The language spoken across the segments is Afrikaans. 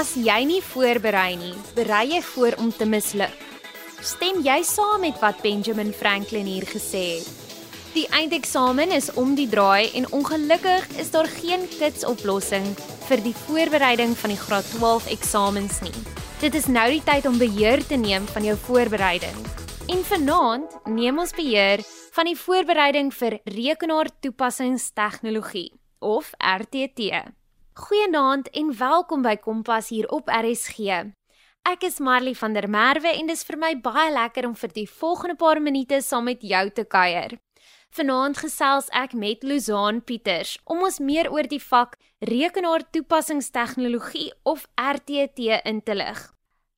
As jy nie voorberei nie, berei jy voor om te misluk. Stem jy saam met wat Benjamin Franklin hier gesê het? Die eindeksamen is om die draai en ongelukkig is daar geen kitsoplossing vir die voorbereiding van die graad 12 eksamens nie. Dit is nou die tyd om beheer te neem van jou voorbereiding. En vanaand neem ons beheer van die voorbereiding vir rekenaartoepassingstegnologie of RTT. Goeienaand en welkom by Kompas hier op RSG. Ek is Marley van der Merwe en dis vir my baie lekker om vir die volgende paar minute saam met jou te kuier. Vanaand gesels ek met Luzaan Pieters om ons meer oor die vak rekenaartoepassingstegnologie of RTT in te lig.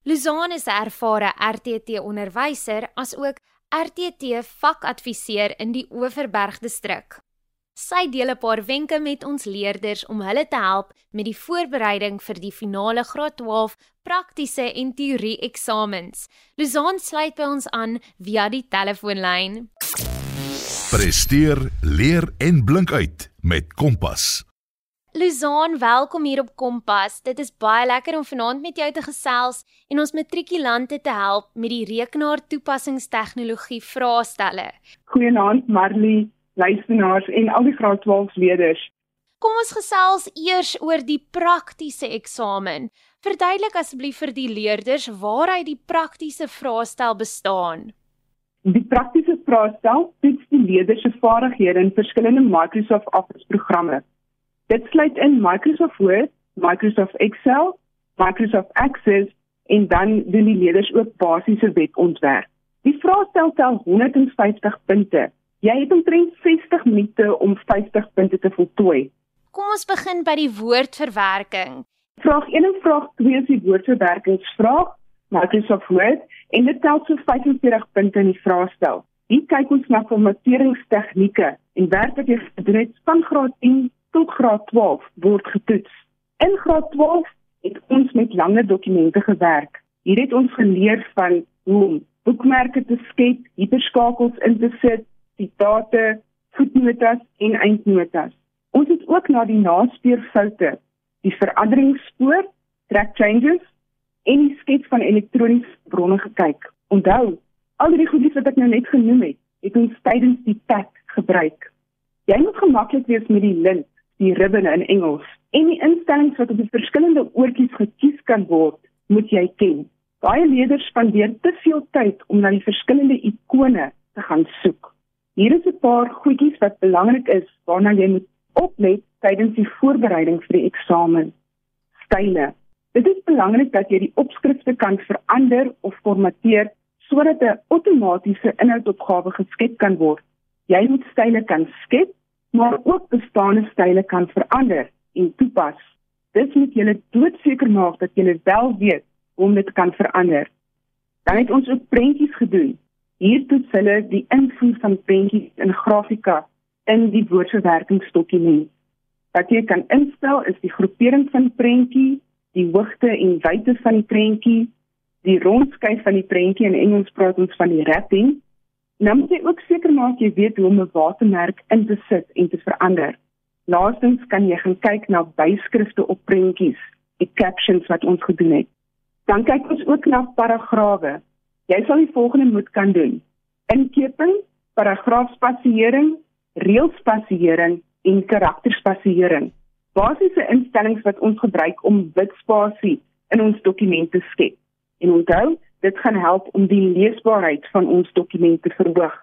Luzaan is 'n ervare RTT onderwyser asook RTT vakadviseur in die Oeverberg distrik. Sy deel 'n paar wenke met ons leerders om hulle te help met die voorbereiding vir die finale graad 12 praktiese en teorie eksamens. Luzaan sluit by ons aan via die telefoonlyn. Presteer, leer en blink uit met Kompas. Luzaan, welkom hier op Kompas. Dit is baie lekker om vanaand met jou te gesels en ons matrikulante te help met die rekenaartoepassingstegnologie vraestelle. Goeienaand Marley luisteraars en al die graad 12 leerders. Kom ons gesels eers oor die praktiese eksamen. Verduidelik asseblief vir die leerders waaruit die praktiese vraestel bestaan. Die praktiese vraestel toets die leerders se vaardighede in verskillende Microsoft Office programme. Dit sluit in Microsoft Word, Microsoft Excel, Microsoft Access en dan doen die leerders ook basiese webontwerp. Die vraestel tel 150 punte Jy het omtrent 60 minute om 50 punte te voltooi. Kom ons begin by die woordverwerking. Vraag 1 en vraag 2 is die woordverwerkingsvraag, Microsoft Word, en dit tel so 45 punte in die vraestel. Hier kyk ons na formateringstegnieke en werk wat jy gedoen het van graad 10 tot graad 12 word getoets. In graad 12 het ons met langer dokumente gewerk. Hier het ons geleer van hoe om boekmerke te skep, hiperskakels in te sit, sitate, voetnotas en eindnotas. Ons het ook na die naspeurfoute, die veranderingsspoor, track changes en die skets van elektroniese bronne gekyk. Onthou, al die goedjies wat ek nou net genoem het, het ons tydens die pad gebruik. Jy moet gemaklik wees met die lint, die ribbon in Engels en die instellings wat op die verskillende oortjies gekies kan word, moet jy ken. Baie leerders spandeer te veel tyd om na die verskillende ikone te gaan soek. Hier is 'n paar goedjies wat belangrik is waarna jy moet oplet tydens die voorbereiding vir die eksamen. Style. Dit is belangrik dat jy die opskrifte kan verander of formateer sodat 'n outomatiese inhoudopgawe geskep kan word. Jy moet style kan skep, maar ook bestaande style kan verander en toepas. Dit moet jy doodseker maak dat jy wel weet hoe om dit kan verander. Dan het ons ook prentjies gedoen Hier toets hulle die invoer van prentjies in grafika in die woordverwerkingsdokument. Wat jy kan instel is die groepering van prentjie, die hoogte en wyte van die prentjie, die rondskyf van die prentjie en Engels praat ons van die wrapping. Nou moet jy ook seker maak jy weet hoe om 'n watermerk in te sit en te verander. Laastens kan jy gaan kyk na byskrifte op prentjies, die captions wat ons gedoen het. Dan kyk ons ook na paragrawe Jy sal die volgende moet kan doen: inkeping, paragraafspasiering, reelspasiering en karakterspasiering. Basiese instellings wat ons gebruik om witspasie in ons dokumente te skep. En onthou, dit gaan help om die leesbaarheid van ons dokumente te verhoog.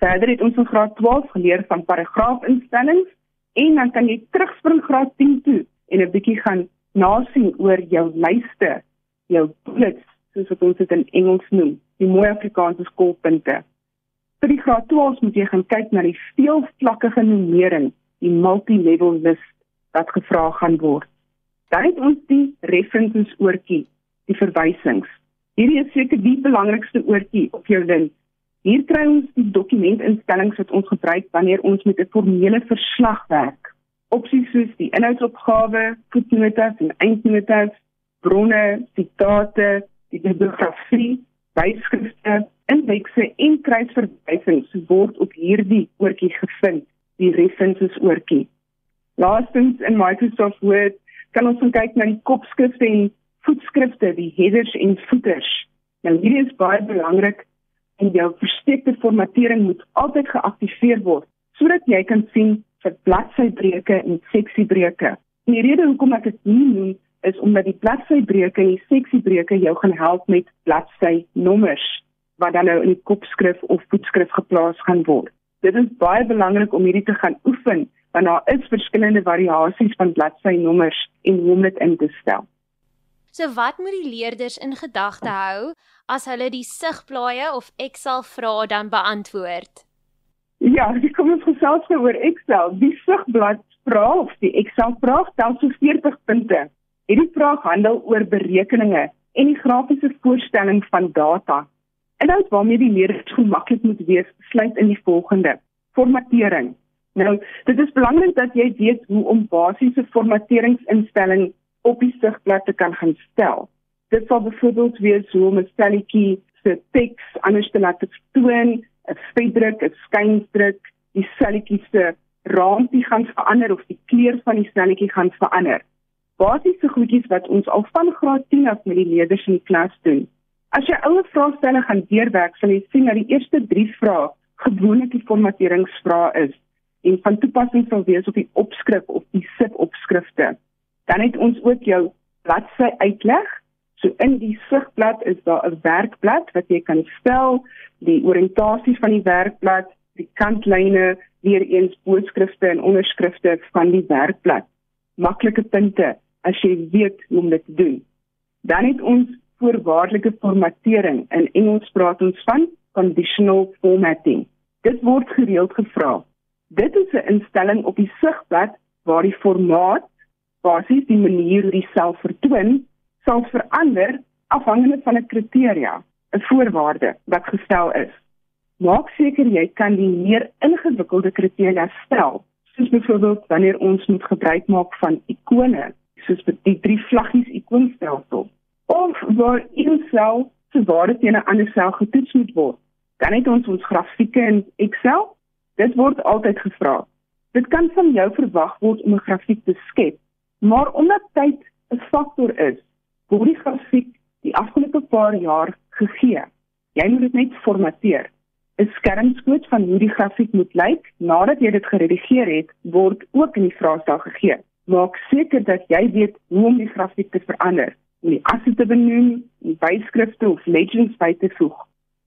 Verder het ons in graad 12 geleer van paragraafinstellings en dan kan jy terugspring graad 10 toe en 'n bietjie gaan nasien oor jou lyste, jou bullets soos wat ons dit in Engels noem, die mooi Afrikaanse skolpunte. Vir die graad 12 moet jy gaan kyk na die veelvlakkige nummering, die multi-level list wat gevra gaan word. Dan het ons die references oortjie, die verwysings. Hierdie is seker die belangrikste oortjie op jou lint. Hier kry ons die dokumentinstellings wat ons gebruik wanneer ons met 'n formele verslag werk. Opsies soos die inhoudsopgawe, voetnotas en eindnotas, bronne, sitate, die bibliografie, byskrifte, indekse en kruisverwysings word op hierdie oortjie gevind, die references oortjie. Laastens in Microsoft Word kan ons kyk na die kopskrifte en voetskrifte, die headers en footers. Nou hierdie is baie belangrik en jou versteekte formatering moet altyd geaktiveer word sodat jy kan sien vir bladsybreuke en seksiebreuke. En die rede hoekom ek dit nie noem is omdat die bladsybreuke en die seksiebreuke jou gaan help met bladsynommers wat dan nou in die kopskrif of voetskrif geplaas gaan word. Dit is baie belangrik om hierdie te gaan oefen want daar is verskillende variasies van bladsynommers en hoe om dit in te stel. So wat moet die leerders in gedagte hou as hulle die sigblaaie of Excel vrae dan beantwoord? Ja, ek kom ons gesels nou oor Excel. Die sigblad vraag of die Excel vraag tel so 40 punte. Hierdie vraag handel oor berekeninge en die grafiese voorstelling van data. Dan waarmee die leerders gemaklik moet wees, sluit in die volgende: formatering. Nou, dit is belangrik dat jy weet hoe om basiese formateringsinstellings op die sigblad te kan gaan stel. Dit sal byvoorbeeld wees hoe om 'n stelletjie se teks anders te laat toon, 'n vetdruk, 'n skynsdruk, die stelletjie se raampie gaan verander of die kleur van die stelletjie gaan verander. Basiese goedjies wat ons al van graad 10 af met die leerders in die klas doen. As jy ouer vraestelle gaan deurwerk, sal jy sien dat die eerste 3 vrae gewoonlik die formateringsvrae is en van toepassing sal wees op die opskrif of die sip-opskrifte. Dan het ons ook jou bladsy uitleg. So in die sigblad is daar 'n werkblad wat jy kan spel, die oriëntasie van die werkblad, die kantlyne, weer eens boodskrifte en onderskrifte van die werkblad. Maklike punte as jy weet hoe om dit te doen. Dan het ons voorwaardelike formatering. In Engels praat ons van conditional formatting. Dit word gereeld gevra. Dit is 'n instelling op die sigblad waar die formaat basies die manier hoe die sel vertoon sal verander afhangende van 'n kriteria, 'n voorwaarde wat gestel is. Maak seker jy kan die meer ingewikkelde kriteria stel, soos byvoorbeeld wanneer ons moet gebruik maak van ikone, soos die drie vlaggies ikoonstelsel, of waar een sel se waarde teen 'n ander sel getoets moet word. Dan het ons ons grafieke in Excel. Dit word altyd gevra. Dit kan van jou verwag word om 'n grafiek te skep Maar omdat tyd 'n faktor is, word die grafiek die afgelope paar jaar gegee. Jy moet dit net formateer. 'n Skermskoot van hoe die grafiek moet lyk nadat jy dit geredigeer het, word ook in die vraestel gegee. Maak seker dat jy weet hoe om die grafiek te verander, om die asse te benoem, die byskrifte of legends by te voeg.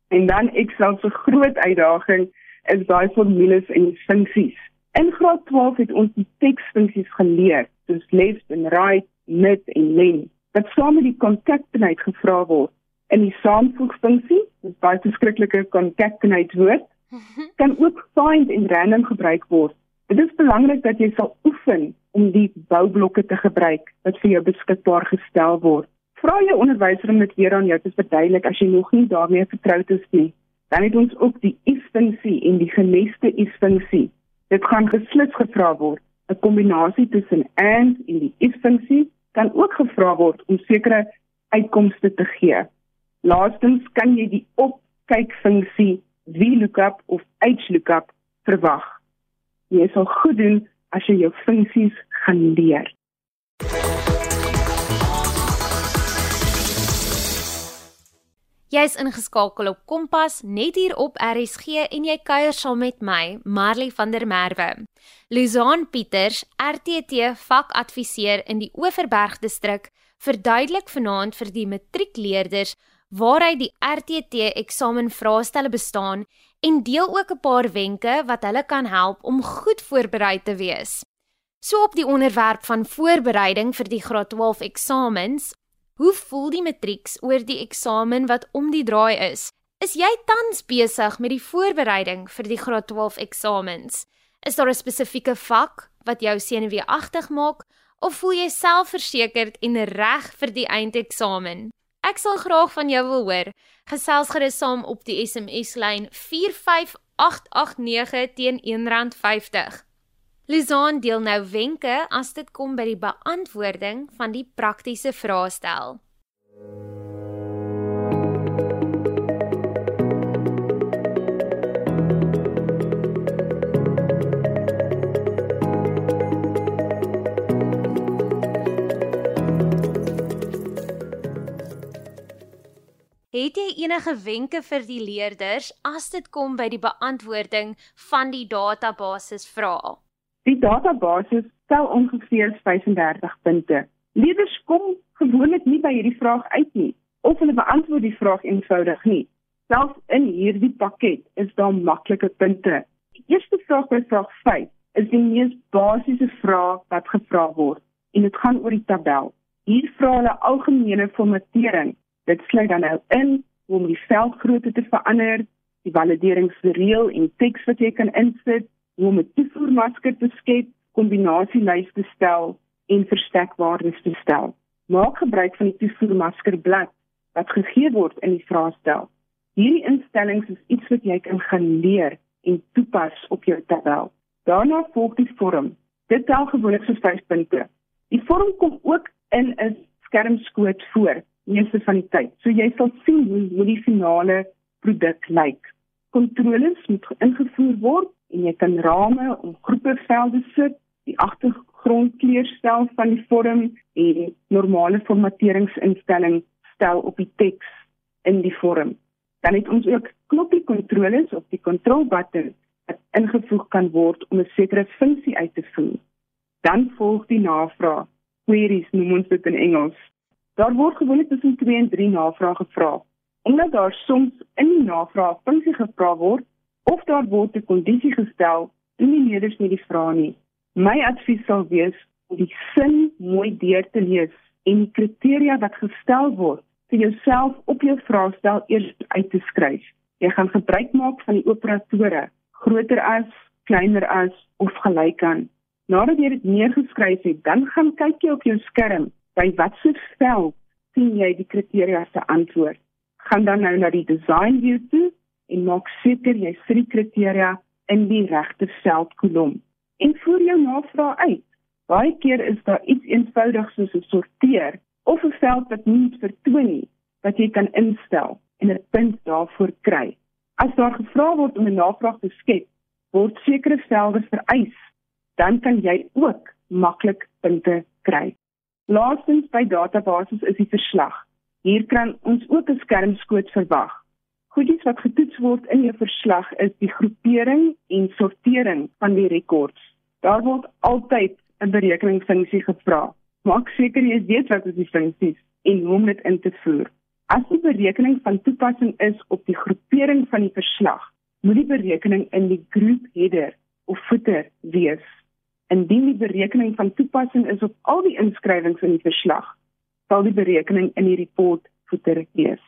En dan Excel se groot uitdaging is daai formules en funksies. In graad 12 het ons die teksfunksies geleer soos left en right, mid en len. Dit saam met die concatenate gevra word in die saamvoegfunksie, dis baie verskriklike concatenate woord, kan ook find en random gebruik word. Dit is belangrik dat jy sal oefen om die boublokke te gebruik wat vir jou beskikbaar gestel word. Vra jou onderwyser om dit weer aan jou te verduidelik as jy nog nie daarmee vertroud is nie. Dan het ons ook die if-funksie en die geneste if-funksie. Dit gaan beslis gevra word 'n kombinasie tussen and en die if-funksie kan ook gevra word om sekere uitkomste te gee. Laastens kan jy die opkykfunksie VLOOKUP of HLOOKUP verwag. Jy sal goed doen as jy jou funksies gaan leer. Jy's ingeskakel op Kompas net hier op RSG en jy kuier saam met my, Marley van der Merwe. Luzaan Pieters, RTT vakadviseur in die Oeverberg distrik, verduidelik vanaand vir die matriekleerders waaruit die RTT eksamenvraestelle bestaan en deel ook 'n paar wenke wat hulle kan help om goed voorberei te wees. So op die onderwerp van voorbereiding vir die graad 12 eksamens, Hoe voel die matrieks oor die eksamen wat om die draai is? Is jy tans besig met die voorbereiding vir die graad 12 eksamens? Is daar 'n spesifieke vak wat jou senuweeagtig maak of voel jy selfversekerd en reg vir die eindeksamen? Ek sal graag van jou wil hoor. Gesels gerus saam op die SMS lyn 45889 teen R1.50. Lizaan deel nou wenke as dit kom by die beantwoording van die praktiese vraestel. Het jy enige wenke vir die leerders as dit kom by die beantwoording van die database vrae? Die database stel ongeveer 35 punte. Leerders kom gewoonlik nie by hierdie vraag uit nie of hulle beantwoord die vraag eenvoudig nie. Selfs in hierdie pakket is daar maklike punte. Die eerste vraag by vraag 5 is die mees basiese vraag wat gevra word en dit gaan oor die tabel. Hier vra hulle algemene formatering. Dit sluit dan nou in hoe om die veldgrootte te verander, die valideringsreël en teks wat jy kan insit, hoe om 'n toevoermasker te skep, kombinasielys te stel en verstekwaardes te stel. Maak gebruik van die toevoermaskerblad wat gegee word in die vraestel. Hierdie instellings is iets wat jy kan gaan leer en toepas op jou tabel. Daarna volg die vorm. Dit tel gewoonlik so 5 punte. Die vorm kom ook in 'n skermskoot voor meeste van die tyd. So jy sal sien hoe, hoe die finale produk lyk. Kontroles moet ingevoer word en jy kan rame om groepe velde sit, die agtergrondkleur stel van die vorm en normale formateringsinstelling stel op die teks in die vorm. Dan het ons ook knoppie kontroles op die control button wat ingevoeg kan word om 'n sekere funksie uit te voer. Dan volg die navraag. Queries noem ons dit in Engels. Daar word gewoonlik tussen 2 en 3 navrae gevra. Omdat daar soms in die navraag funksie gevra word of daar word 'n kondisie gestel, doen die leerders nie die vraag nie. My advies sal wees om die sin mooi deur te lees en die kriteria wat gestel word vir jouself op jou vraestel eers uit te skryf. Jy gaan gebruik maak van die operatore groter as, kleiner as of gelyk aan. Nadat jy dit neergeskryf het, dan gaan kyk jy op jou skerm by watse veld sien jy die kriteria se antwoord. Gaan dan nou na die design view toe en maak seker jy sit die kriteria in die regte veldkolom. En voer jou navraag uit. Baie keer is daar iets eenvoudigs soos 'n sorteer of 'n veld wat nie vertoon nie wat jy kan instel en 'n punt daarvoor kry. As daar gevra word om 'n navraag te skep, word sekere velde vereis, dan kan jy ook maklik punte kry. Laastens by databases is die verslag. Hier kan ons ook 'n skermskoot verwag. Goedies wat getoets word in jou verslag is die groepering en sortering van die rekords. Daar word altyd 'n berekeningsfunksie gevra. Maak seker jy weet wat is die funksies en hoe om dit in te voer. As die berekening van toepassing is op die groepering van die verslag, moet die berekening in die group header of footer wees. Indien die berekening van toepassing is op al die inskrywings in die verslag, sal die berekening in die report footer wees.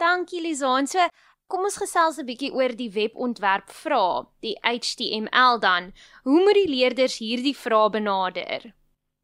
Dankie Lisan. So, kom ons gesels 'n bietjie oor die webontwerp vrae, die HTML dan. Hoe moet die leerders hierdie vrae benader?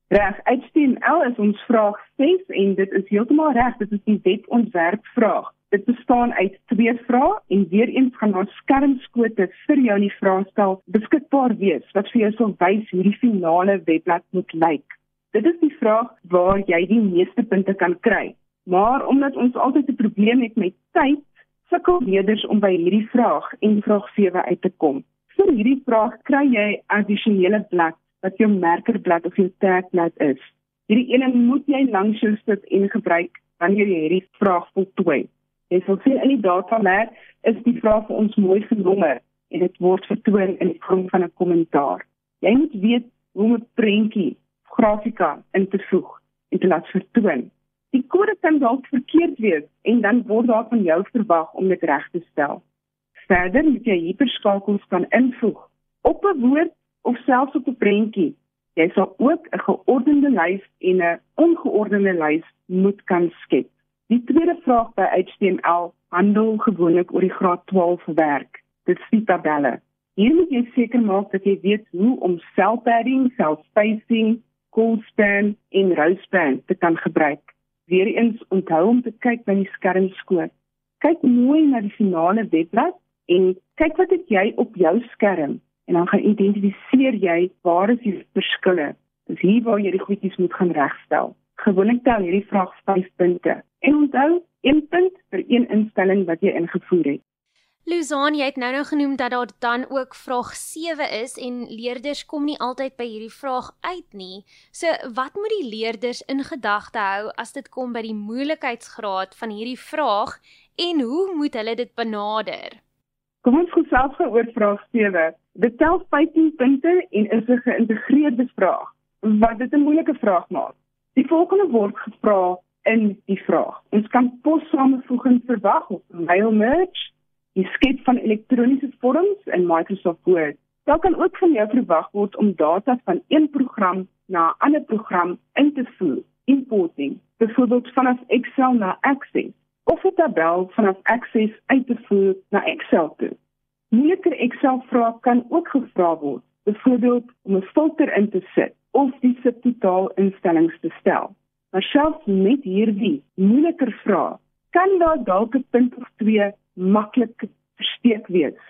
Reg, HTML is ons vraag 6 en dit is heeltemal reg, dit is die webontwerp vraag. Dit bestaan uit twee vrae en weer eens gaan daar skermskote vir jou in die vraestel beskikbaar wees wat vir jou sal wys hoe die finale webblad moet lyk. Dit is die vraag waar jy die meeste punte kan kry. Maar omdat ons altyd 'n probleem het met tyd, sukkel leerders om by hierdie vraag en vraag 7 uit te kom. Vir hierdie vraag kry jy addisionele blad wat jou merkerblad of jou tagblad is. Hierdie ene moet jy langs jou sit en gebruik wanneer jy hierdie vraag voltooi. Jy sal sien in die datamer is die vraag vir ons mooi genommer en dit word vertoon in die vorm van 'n kommentaar. Jy moet weet hoe om 'n prentjie, grafika in te voeg en te laat vertoon. Die kode kan dalk verkeerd wees en dan word daar van jou verwag om dit reg te stel. Verder moet jy hiperskakels kan invoeg op 'n woord of selfs op 'n prentjie. Jy sal ook 'n geordende lys en 'n ongeordende lys moet kan skep. Die tweede vraag by HTML handel gewoonlik oor die graad 12 werk. Dit is die tabelle. Hier moet jy seker maak dat jy weet hoe om cell padding, cell spacing, call span en row span te kan gebruik. Weereens onthou om te kyk by die skermskoot. Kyk mooi na die finale webblad en kyk wat het jy op jou skerm en dan gaan identifiseer jy waar is die verskille. Dis hier waar jy die goedjies moet gaan regstel. Gewoonlik tel hierdie vraag 5 punte. En onthou, 1 punt vir een instelling wat jy ingevoer het. Luzan, jy het nou nou genoem dat daar dan ook vraag 7 is en leerders kom nie altyd by hierdie vraag uit nie. So, wat moet die leerders in gedagte hou as dit kom by die moeilikheidsgraad van hierdie vraag en hoe moet hulle dit benader? Kom ons gesels gou oor vraag 7. Dit tel 15 punte en is 'n geïntegreerde vraag wat dit 'n moeilike vraag maak. Die volgende word gevra in die vraag. Ons kan possamevoeging verwag of mail merge die skep van elektroniese vorms in Microsoft Word. Daar kan ook van jou verwag word om data van een program na 'n ander program in te voer, importing, byvoorbeeld vanaf Excel na Access of 'n tabel vanaf Access uit te voer na Excel toe. Moeiliker Excel-vrae kan ook gevra word, byvoorbeeld om 'n filter in te sit of die subtotaal instellings te stel. Maar selfs met hierdie moeiliker vrae, kan daar dalk 'n punt of twee maklik versteek wees.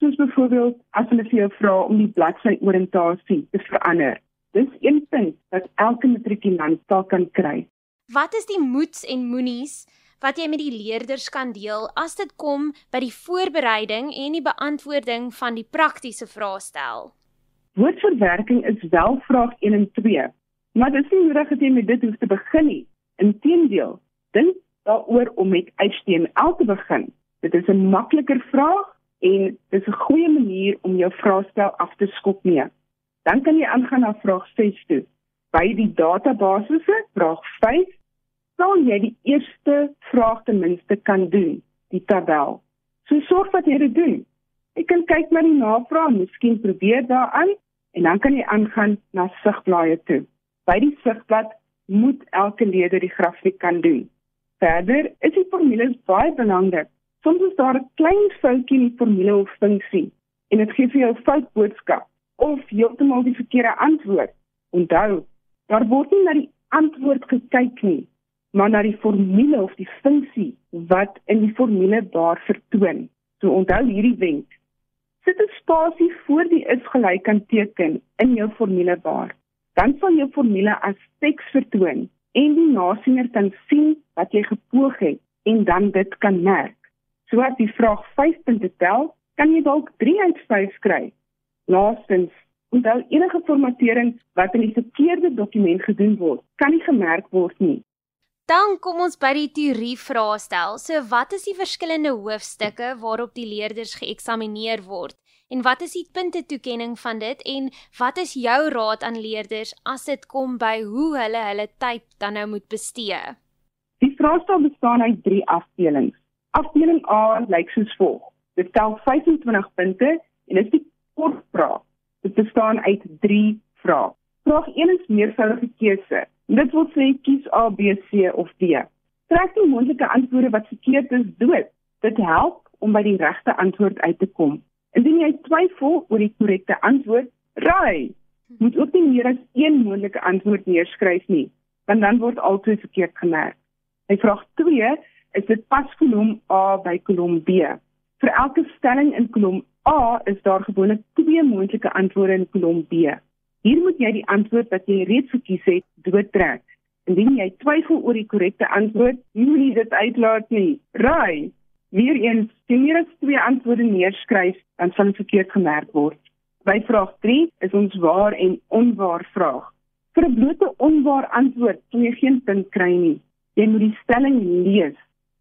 Soos byvoorbeeld as hulle vir jou vra om die bladsy oriëntasie te verander. Dis een punt wat elke matrikulant sal kan kry. Wat is die moets en moenies wat jy met die leerders kan deel as dit kom by die voorbereiding en die beantwoording van die praktiese vraestel? Woordverwerking is wel vraag 1 en 2, maar dis nie nodig dat jy met dit hoef te begin nie. Inteendeel, dink daaroor om met HTML te begin Dit is 'n makliker vraag en dit is 'n goeie manier om jou vraestel af te skop mee. Dan kan jy aangaan na vraag 6 toe. By die databasisse, vraag 5, sal jy die eerste vraag ten minste kan doen, die tabel. So sorg dat jy dit doen. Jy kan kyk na die navraag, miskien probeer daaraan en dan kan jy aangaan na sigblaaie toe. By die sigblad moet elke leerder die grafiek kan doen. Verder is die formules baie belangrik. Soms is daar 'n klein foutjie in die formule of funksie en dit gee vir jou 'n fout boodskap of heeltemal die verkeerde antwoord. Onthou, daar word nie na die antwoord gekyk nie, maar na die formule of die funksie wat in die formule daar vertoon. So onthou hierdie wenk. Sit 'n spasie voor die is gelyk aan teken in jou formulebaar. Dan sal jou formule as teks vertoon en die nasiener kan sien wat jy gepoog het en dan dit kan merk. So as die vraag 5 punte tel, kan jy dalk 3 uit 5 kry. Laastens, onthou enige formatering wat in die verkeerde dokument gedoen word, kan nie gemerk word nie. Dan kom ons by die teorie vraestel. So wat is die verskillende hoofstukke waarop die leerders geëksamineer word? En wat is die punte toekenning van dit en wat is jou raad aan leerders as dit kom by hoe hulle hulle tyd dan nou moet bestee? Die vraestel bestaan uit 3 afdelings. Afdeling A lyk soos volg. Dit tel 25 punte en is die kort vraag. Dit bestaan uit 3 vrae. Vraag 1 is meervoudige keuse. Dit wil sê kies A, B, C of D. Trek die moontlike antwoorde wat verkeerd is dood. Dit help om by die regte antwoord uit te kom. Indien jy twyfel oor die korrekte antwoord, raai. Moet ook nie meer as een moontlike antwoord neerskryf nie, want dan word altyd verkeerd gemerk. By vraag 2 is dit pas kolom A by kolom B. Vir elke stelling in kolom A is daar gewoonlik twee moontlike antwoorde in kolom B. Hier moet jy die antwoord wat jy reeds gekies het, doodtrek. Indien jy twyfel oor die korrekte antwoord, moenie dit uitlaat nie. Raai. Weereens, as jy net twee antwoorde neerskryf, dan sal dit verkeerd gemerk word. By vraag 3 is ons waar en onwaar vraag. Vir 'n blote onwaar antwoord sal jy geen punt kry nie. Jy moet die stelling lees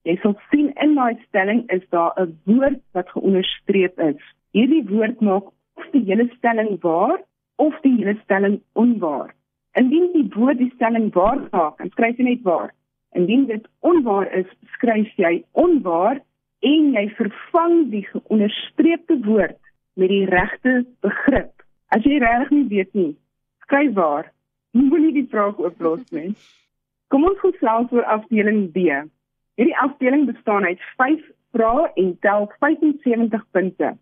Jy sal sien in daai stelling is daar 'n woord wat geonderstreep is. Hierdie woord maak of die hele stelling waar of die hele stelling onwaar. Indien die woord die stelling waar maak, dan skryf jy net waar. Indien dit onwaar is, skryf jy onwaar en jy vervang die geonderstreepte woord met die regte begrip. As jy regtig nie weet nie, skryf waar. Moenie die vraag oplos nie. Kom ons gesels oor afdeling B. Hierdie afdeling bestaan uit 5 vrae en tel 75 punte.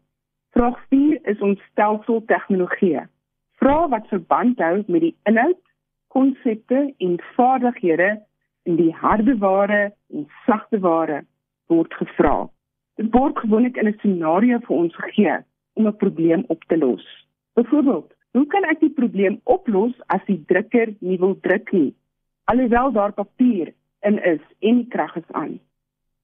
Vraag 4 is ons stelsel tegnologie. Vrae wat verband hou met die inhoud, konsepte en vaardighede in die harde ware en sagte ware word gevra. Dit word gewoonlik in 'n scenario vir ons gegee om 'n probleem op te los. Byvoorbeeld, hoe kan ek die probleem oplos as die drukker nie wil druk nie? Alhoewel daar papier in is en krag is aan.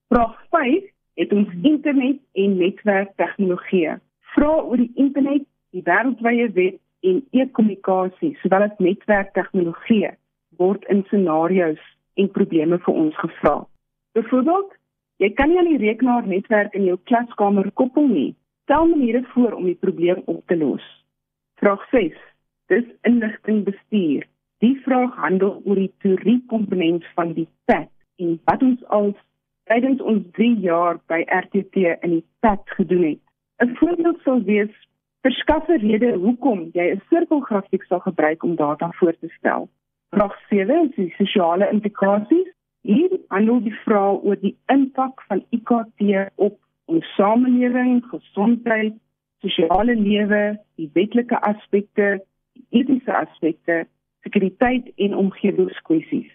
Vraag 5 het ons internet en netwerktegnologie. Vra oor die internet, die wêreldwye web en e-kommunikasie, sowel as netwerktegnologie word in scenario's en probleme vir ons gevra. Byvoorbeeld, jy kan nie aan die rekenaar netwerk in jou klaskamer koppel nie. Stel maniere voor om die probleem op te los. Vraag 6. Dis inligtingbestuur. Die vraag handel oor die teorie komponent van die PAT en wat ons al tydens ons 3 jaar by RTT in die PAT gedoen het. 'n Voorbeeld sou wees verskaf 'n rede hoekom jy 'n sirkelgrafiek sal gebruik om data voor te stel. Vraag 7 is die sosiale implikasies. Hier handel die vraag oor die impak van IKT op ons samelewing, gesondheid, sosiale lewe, die wetlike aspekte, die etiese aspekte, sekuriteit en omgewingskwessies.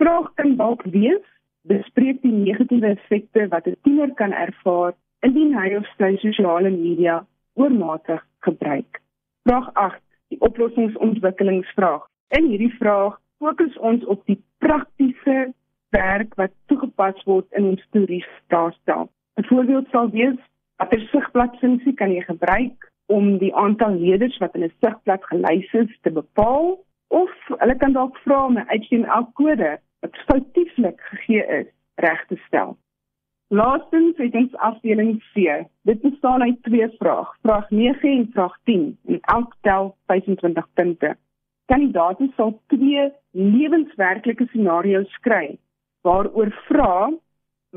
Vraag kan dalk wees: bespreek die negatiewe effekte wat 'n tiener kan ervaar indien hy of sy sosiale media oormatig gebruik. Vraag 8: die oplossingsontwikkelingsvraag. In hierdie vraag fokus ons op die praktiese werk wat toegepas word in ons toeriesstelsel. 'n Voorbeeld sal wees watter sigplatfunksie kan jy gebruik om die aantal leerders wat in 'n sigplat gelys is te bepaal of hulle kan dalk vra om 'n HTML-kode wat foutieflik gegee is reg te stel. Laastens het ons afdeling C. Dit bestaan uit twee vrae, vraag 9 en vraag 10 en elk tel 25 punte kandidaate sal twee lewenswerklike scenario's skryf waaroor vra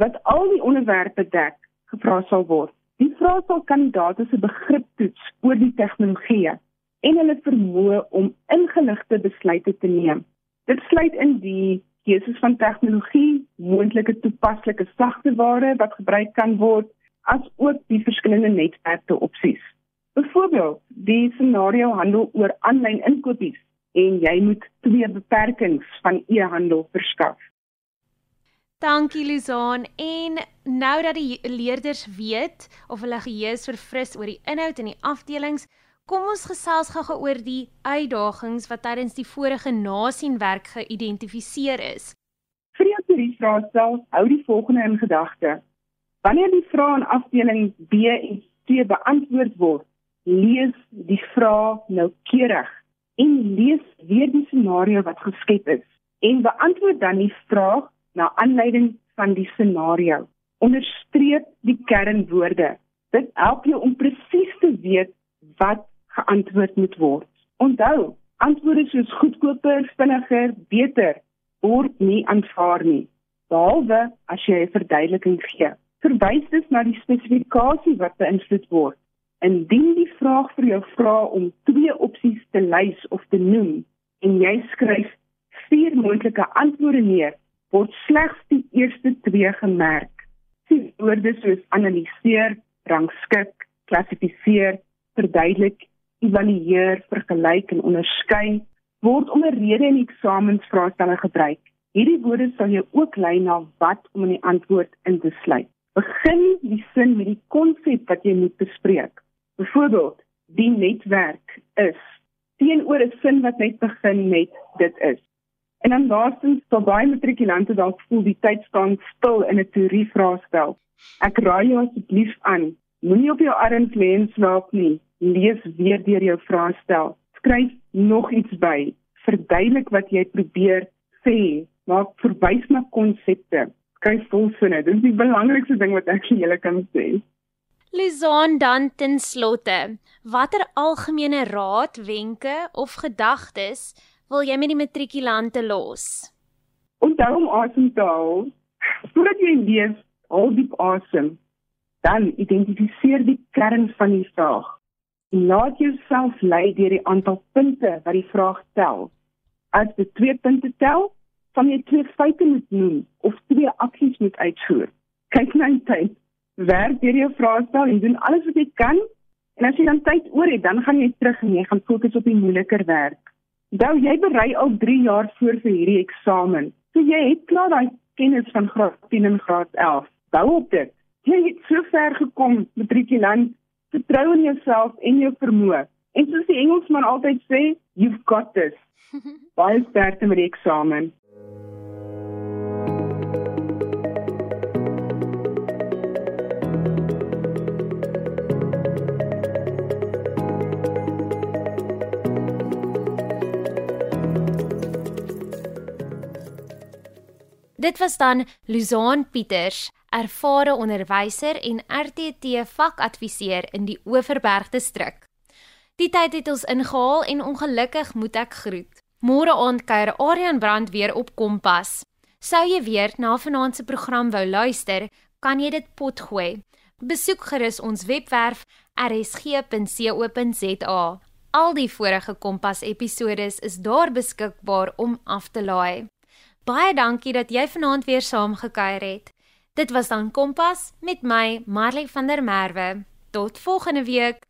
wat al die onderwerpe dek gevra sal word. Die vrae sal kandidaate se begrip toets oor die tegnologie en hulle vermoë om ingeligte besluite te neem. Dit sluit in die keuses van tegnologie, moontlike toepaslike sagteware wat gebruik kan word, as ook die verskillende netwerke opsies. Byvoorbeeld, die scenario handel oor aanlyn inkopies en jy moet twee beperkings van e-handel verskaf. Dankie Lizaan en nou dat die leerders weet of hulle geheue is verfris oor die inhoud in die afdelings, kom ons gesels gou-gou oor die uitdagings wat tydens die vorige nasienwerk geïdentifiseer is. Vir die toeriesraadsel hou die volgende in gedagte. Wanneer die vrae in afdeling B en C beantwoord word, lees die vraag noukeurig en lees weer die scenario wat geskep is en beantwoord dan die vraag na aanleiding van die scenario. Onderstreep die kernwoorde. Dit help jou om presies te weet wat geantwoord moet word. Onthou, antwoorde soos goedkoper, vinniger, beter word nie aanvaar nie, behalwe as jy 'n verduideliking gee. Verwys dus na die spesifikasie wat beïnvloed word Indien die vraag vir jou vra om twee opsies te lys of te noem en jy skryf vier moontlike antwoorde neer, word slegs die eerste twee gemerk. Sien woorde soos analiseer, rangskik, klassifiseer, verduidelik, evalueer, vergelyk en onderskei word 'n rede in eksamensvraestelle gebruik. Hierdie woorde sal jou ook lei na wat om in die antwoord in te sluit. Begin die sin met die konsep wat jy moet bespreek. Byvoorbeeld, die netwerk is teenoor 'n sin wat net begin met dit is. En dan laastens, sal baie matrikulante dalk voel die tyd staan stil in 'n teorie vraestel. Ek raai jou asseblief aan, moenie op jou arms lê en slaap nie. Lees weer deur jou vraestel. Skryf nog iets by. Verduidelik wat jy probeer sê. Maak verwys na konsepte. Skryf volsinne. Dit is die belangrikste ding wat ek vir julle kan sê. Lizaan dan ten slotte, watter algemene raad, wenke of gedagtes wil jy met die matrikulante los? Onthou om asem te haal. Voordat jy lees, haal diep asem. Dan identifiseer die kern van die vraag. Laat jouself lei deur die aantal punte wat die vraag tel. As jy twee punte tel, van jy twee feite moet noem of twee aksies moet uitvoer. Kyk na die tyd werk deur jou vraestel en doen alles wat jy kan. En as jy dan tyd oor het, dan gaan jy terug en jy gaan fokus op die moeiliker werk. Nou jy berei al 3 jaar voor vir hierdie eksamen. So jy het klaar daai kennis van graad 10 en graad 11. Bou op dit. Jy het so ver gekom, matrikulant. Vertrou in jouself en jou vermoë. En soos die Engelsman altyd sê, you've got this. Baie sterkte met die eksamen. Dit was dan Luzaan Pieters, ervare onderwyser en RTT vakadviseur in die Oeverberg distrik. Die tyd het ons ingehaal en ongelukkig moet ek groet. Môre aand kuier Aryan Brand weer op Kompas. Sou jy weer na vanaand se program wou luister, kan jy dit potgooi. Besoek gerus ons webwerf rsg.co.za. Al die vorige Kompas episodes is daar beskikbaar om af te laai. Baie dankie dat jy vanaand weer saamgekuier het. Dit was dan Kompas met my Marley van der Merwe. Tot volgende week.